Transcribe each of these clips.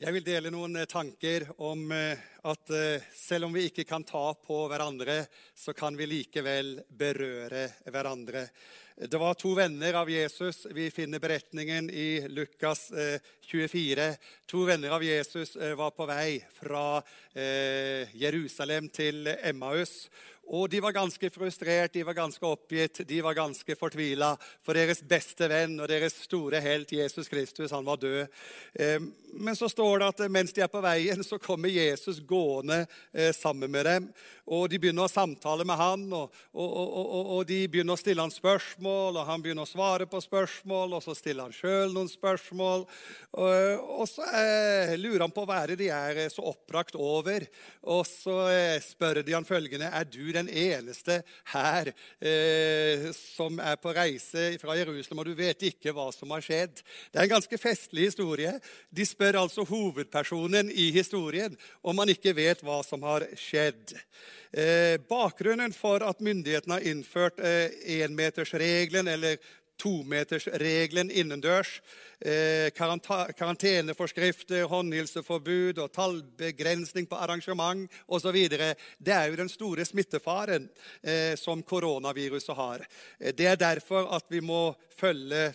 Jeg vil dele noen eh, tanker om eh, at eh, selv om vi ikke kan ta på hverandre, så kan vi likevel berøre hverandre. Det var to venner av Jesus. Vi finner beretningen i Lukas 24. To venner av Jesus var på vei fra Jerusalem til Emmaus. Og de var ganske frustrert, de var ganske oppgitt, de var ganske fortvila. For deres beste venn og deres store helt Jesus Kristus, han var død. Men så står det at mens de er på veien, så kommer Jesus gående eh, sammen med dem. Og De begynner å samtale med han, og, og, og, og, de begynner å stille han spørsmål. og Han begynner å svare på spørsmål, og så stiller han sjøl noen spørsmål. Og, så eh, lurer han på hva er det de er så oppbrakt over. Og så eh, spør de han følgende Er du den eneste her eh, som er på reise fra Jerusalem, og du vet ikke hva som har skjedd? Det er en ganske festlig historie. De spør altså hovedpersonen i historien om han ikke vet hva som har skjedd. Eh, bakgrunnen for at myndighetene har innført eh, énmetersregelen eller tometersregelen innendørs, eh, karanteneforskrifter, håndhilseforbud og tallbegrensning på arrangement osv. Det er jo den store smittefaren eh, som koronaviruset har. Eh, det er derfor at vi må følge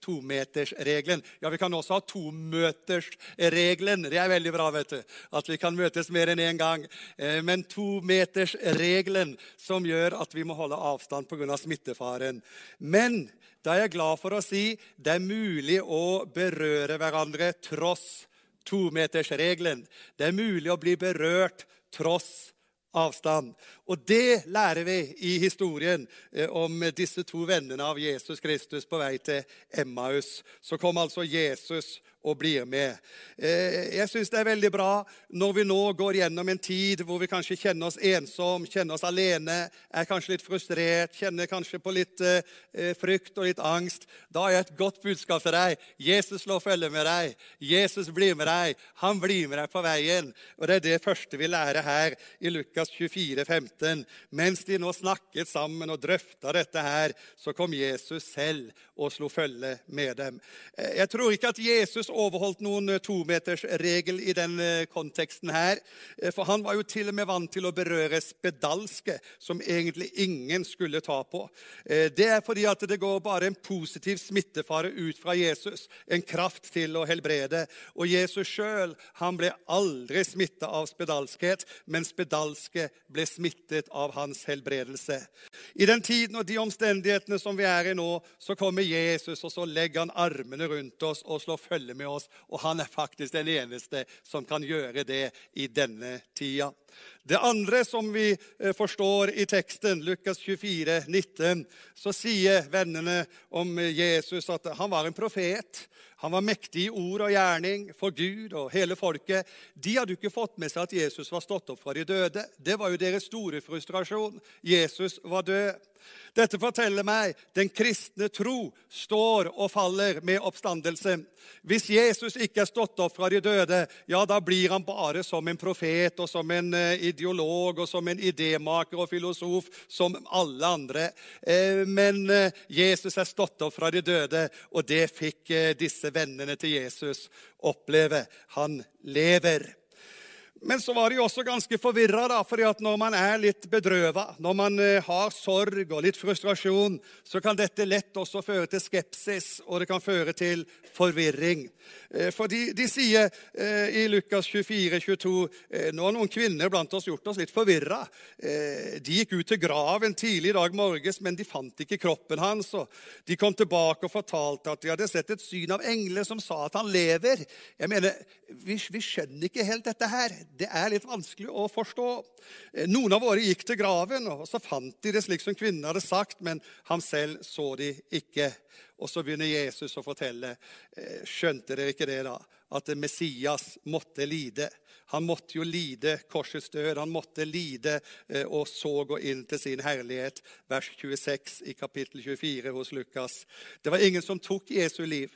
tometersregelen. Ja, vi kan også ha tomøtersregelen. Det er veldig bra, vet du. At vi kan møtes mer enn én gang. Eh, men tometersregelen som gjør at vi må holde avstand pga. smittefaren. Men da er jeg glad for å si det er mulig å berøre hverandre tross tometersregelen. Det er mulig å bli berørt tross avstand. Og det lærer vi i historien eh, om disse to vennene av Jesus Kristus på vei til Emmaus. Så kom altså Jesus og blir med. Eh, jeg syns det er veldig bra når vi nå går gjennom en tid hvor vi kanskje kjenner oss ensom, kjenner oss alene, er kanskje litt frustrert, kjenner kanskje på litt eh, frykt og litt angst. Da jeg et godt budskap til deg. Jesus slår følge med deg. Jesus blir med deg. Han blir med deg på veien. Og Det er det første vi lærer her i Lukas 24, 15. Mens de nå snakket sammen og drøfta dette her, så kom Jesus selv og slo følge med dem. Eh, jeg tror ikke at Jesus overholdt noen eh, tometersregel i den eh, konteksten her. For han var jo til og med vant til å berøre spedalske, som egentlig ingen skulle ta på. Det er fordi at det går bare en positiv smittefare ut fra Jesus, en kraft til å helbrede. Og Jesus sjøl ble aldri smitta av spedalskhet, men spedalske ble smittet av hans helbredelse. I den tiden og de omstendighetene som vi er i nå, så kommer Jesus, og så legger han armene rundt oss og slår følge med oss, og han er faktisk den eneste som kan gjøre det i denne tida. Det andre som vi eh, forstår i teksten, Lukas 24, 19, så sier vennene om Jesus at han var en profet. Han var mektig i ord og gjerning for Gud og hele folket. De hadde ikke fått med seg at Jesus var stått opp fra de døde. Det var jo deres store frustrasjon. Jesus var død. Dette forteller meg den kristne tro står og faller med oppstandelse. Hvis Jesus ikke er stått opp fra de døde, ja, da blir han bare som en profet og som en eh, ideolog og som en idémaker og filosof som alle andre. Eh, men eh, Jesus er stått opp fra de døde, og det fikk disse vennene til Jesus oppleve. Han lever. Men så var de også ganske forvirra, for når man er litt bedrøva, når man eh, har sorg og litt frustrasjon, så kan dette lett også føre til skepsis, og det kan føre til forvirring. Eh, for de, de sier eh, i Lukas 24, 22 nå har noen kvinner blant oss gjort oss litt forvirra. De gikk ut til graven tidlig i dag morges, men de fant ikke kroppen hans. og De kom tilbake og fortalte at de hadde sett et syn av engler som sa at han lever. Jeg mener, Vi, vi skjønner ikke helt dette her det er litt vanskelig å forstå. Eh, noen av våre gikk til graven, og så fant de det slik som kvinnen hadde sagt, men ham selv så de ikke. Og så begynner Jesus å fortelle. Eh, skjønte dere ikke det, da? At Messias måtte lide. Han måtte jo lide korsets død. Han måtte lide eh, og så gå inn til sin herlighet. Vers 26 i kapittel 24 hos Lukas. Det var ingen som tok Jesu liv.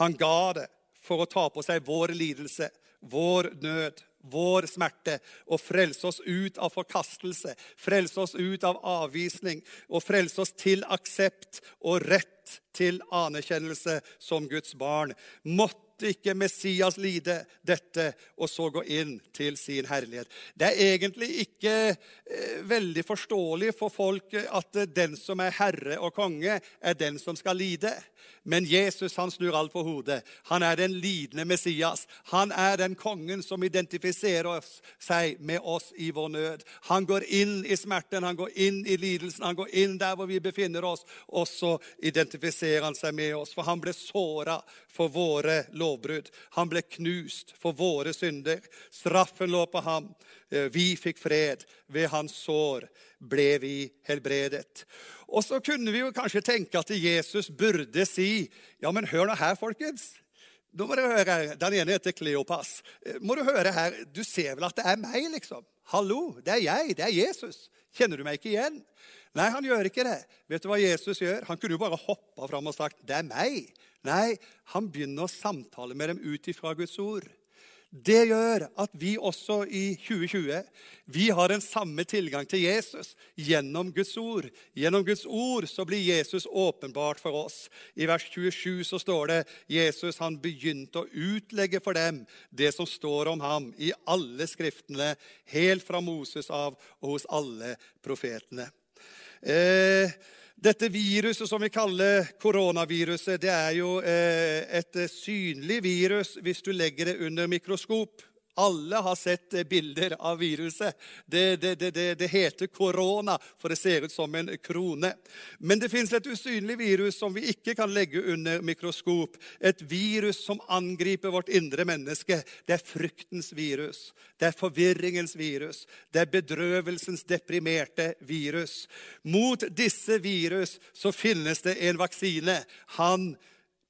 Han ga det for å ta på seg vår lidelse, vår nød, vår smerte og frelse oss ut av forkastelse, frelse oss ut av avvisning og frelse oss til aksept og rett til anerkjennelse som Guds barn. Måtte ikke Messias lide dette og så gå inn til sin herlighet? Det er egentlig ikke eh, veldig forståelig for folk at den som er herre og konge, er den som skal lide. Men Jesus han snur alt på hodet. Han er den lidende Messias. Han er den kongen som identifiserer seg med oss i vår nød. Han går inn i smerten, han går inn i lidelsen, han går inn der hvor vi befinner oss. Og så identifiserer han seg med oss, for han ble såra for våre lovbrudd. Han ble knust for våre synder. Straffen lå på ham. Eh, vi fikk fred. Ved hans sår ble vi helbredet. Og så kunne vi jo kanskje tenke at Jesus burde si Ja, men hør nå her, folkens. Nå må du høre, Den ene heter Kleopas. Eh, må Du høre her, du ser vel at det er meg, liksom? Hallo, det er jeg. Det er Jesus. Kjenner du meg ikke igjen? Nei, han gjør ikke det. Vet du hva Jesus gjør? Han kunne jo bare hoppa fram og sagt 'det er meg'. Nei, han begynner å samtale med dem ut ifra Guds ord. Det gjør at vi også i 2020 vi har den samme tilgang til Jesus gjennom Guds ord. Gjennom Guds ord så blir Jesus åpenbart for oss. I vers 27 så står det Jesus han begynte å utlegge for dem det som står om ham i alle skriftene, helt fra Moses av og hos alle profetene. Eh, dette viruset som vi kaller koronaviruset, det er jo eh, et synlig virus hvis du legger det under mikroskop. Alle har sett eh, bilder av viruset. Det, det, det, det, heter korona, for det ser ut som en krone. Men det fins et usynlig virus som vi ikke kan legge under mikroskop. Et virus som angriper vårt indre menneske. Det er fryktens virus. Det er forvirringens virus. Det er bedrøvelsens deprimerte virus. Mot disse virus så finnes det en vaksine. Han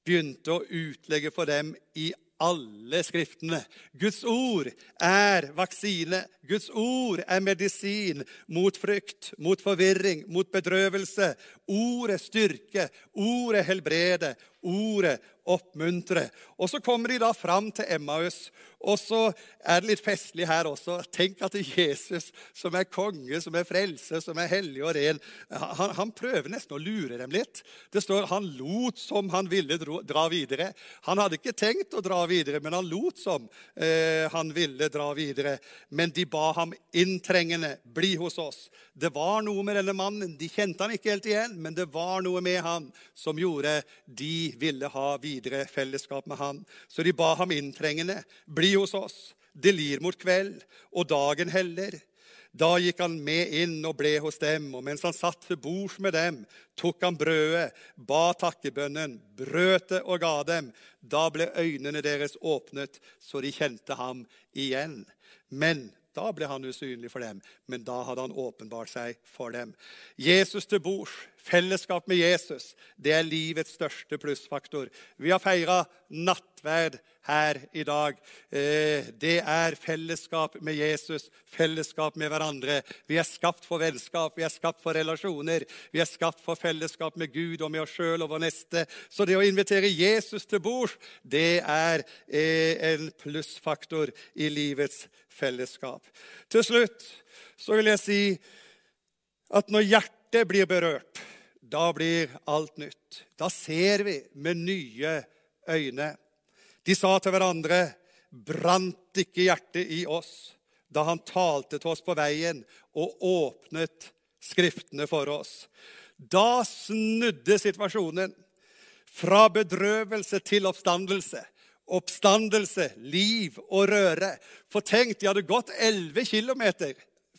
begynte å utlegge for dem i alle skriftene. Guds ord er vaksine. Guds ord er medisin mot frykt, mot forvirring, mot bedrøvelse. Ordet styrke, ordet helbrede, ordet oppmuntre. Og så kommer de da fram til Emmaus, og så er det litt festlig her også. Tenk at Jesus, som er konge, som er frelse, som er hellig og ren, han, han prøver nesten å lure dem litt. Det står han lot som han ville dra videre. Han hadde ikke tenkt å dra videre, men han lot som eh, han ville dra videre. Men de ba ham inntrengende bli hos oss. Det var noe med denne mannen. De kjente han ikke helt igjen, men det var noe med han som gjorde de ville ha videre fellesskap med han. Så de ba ham inntrengende bli hos oss. Det lir mot kveld, og dagen heller. Da gikk han med inn og ble hos dem, og mens han satt ved bords med dem, tok han brødet, ba takkebønnen, brøt det og ga dem. Da ble øynene deres åpnet, så de kjente ham igjen. Men da ble han usynlig for dem, men da hadde han åpenbart seg for dem. Jesus til bords, fellesskap med Jesus, det er livets største plussfaktor. Vi har feira nattverd her i dag. Eh, det er fellesskap med Jesus, fellesskap med hverandre. Vi er skapt for vennskap, vi er skapt for relasjoner. Vi er skapt for fellesskap med Gud og med oss sjøl og vår neste. Så det å invitere Jesus til bords, det er eh, en plussfaktor i livets fellesskap. Til slutt så vil jeg si at når hjertet blir berørt, da blir alt nytt. Da ser vi med nye øyne. De sa til hverandre, brant ikke hjertet i oss da han talte til oss på veien og åpnet Skriftene for oss? Da snudde situasjonen fra bedrøvelse til oppstandelse. Oppstandelse, liv og røre. For tenk, de hadde gått 11 kilometer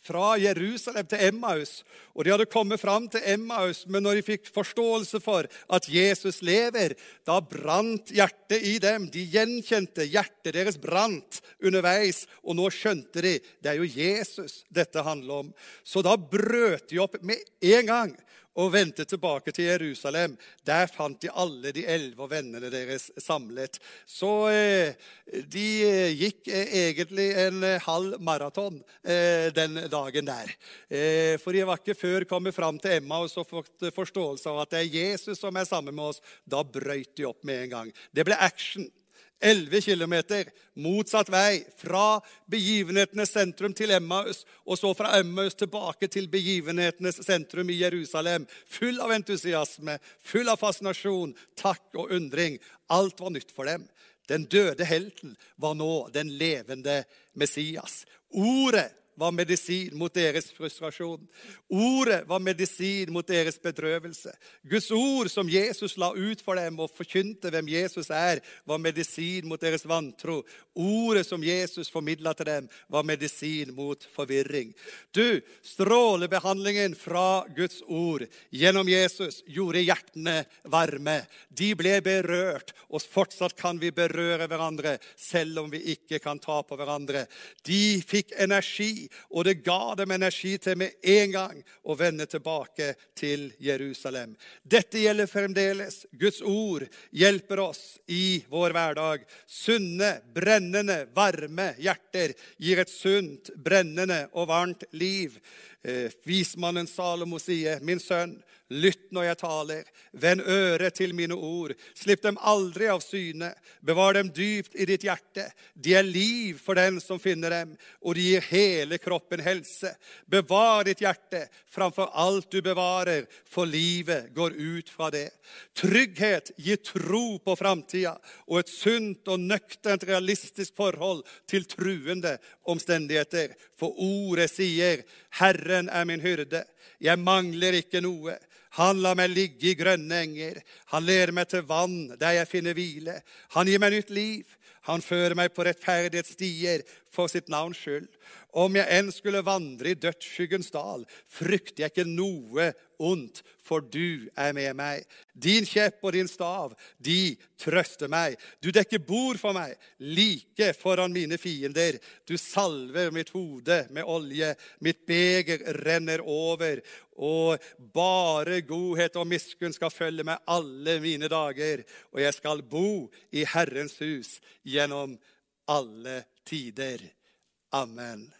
fra Jerusalem til Emmaus. Og de hadde kommet fram til Emmaus, men når de fikk forståelse for at Jesus lever, da brant hjertet i dem. De gjenkjente hjertet deres brant underveis, og nå skjønte de det er jo Jesus dette handler om. Så da brøt de opp med en gang og vendte tilbake til Jerusalem. Der fant de alle de elleve vennene deres samlet. Så eh, de eh, gikk eh, egentlig en eh, halv maraton eh, den dagen der. Eh, for de var ikke før kommet fram til Emma og så fått forståelse av at det er Jesus som er sammen med oss. Da brøyt de opp med en gang. Det ble action. 11 km motsatt vei, fra begivenhetenes sentrum til Emmaus, og så fra Emmaus tilbake til begivenhetenes sentrum i Jerusalem. Full av entusiasme, full av fascinasjon, takk og undring. Alt var nytt for dem. Den døde helten var nå den levende Messias. Ordet var medisin mot deres frustrasjon. Ordet var medisin mot deres bedrøvelse. Guds ord som Jesus la ut for dem og forkynte hvem Jesus er, var medisin mot deres vantro. Ordet som Jesus formidla til dem, var medisin mot forvirring. Du, strålebehandlingen fra Guds ord gjennom Jesus gjorde hjertene varme. De ble berørt, og fortsatt kan vi berøre hverandre selv om vi ikke kan ta på hverandre. De fikk energi og det ga dem energi til med en gang å vende tilbake til Jerusalem. Dette gjelder fremdeles. Guds ord hjelper oss i vår hverdag. Sunne, brennende, varme hjerter gir et sunt, brennende og varmt liv. Eh, vismannen Salomo sier, 'Min sønn, Lytt når jeg taler, vend øret til mine ord. Slipp dem aldri av syne. Bevar dem dypt i ditt hjerte. De er liv for den som finner dem, og de gir hele kroppen helse. Bevar ditt hjerte framfor alt du bevarer, for livet går ut fra det. Trygghet gir tro på framtida og et sunt og nøkternt realistisk forhold til truende omstendigheter. For ordet sier, 'Herren er min hyrde'. Jeg mangler ikke noe. Han lar meg ligge i grønne enger. Han leder meg til vann der jeg finner hvile. Han gir meg nytt liv. Han fører meg på rettferdighetsstier for sitt navns skyld. Om jeg enn skulle vandre i dødsskyggens dal, frykter jeg ikke noe ondt, for du er med meg. Din kjepp og din stav, de trøster meg. Du dekker bord for meg, like foran mine fiender. Du salver mitt hode med olje, mitt beger renner over. Og bare godhet og miskunn skal følge meg alle mine dager, og jeg skal bo i Herrens hus gjennom alle tider. Amen.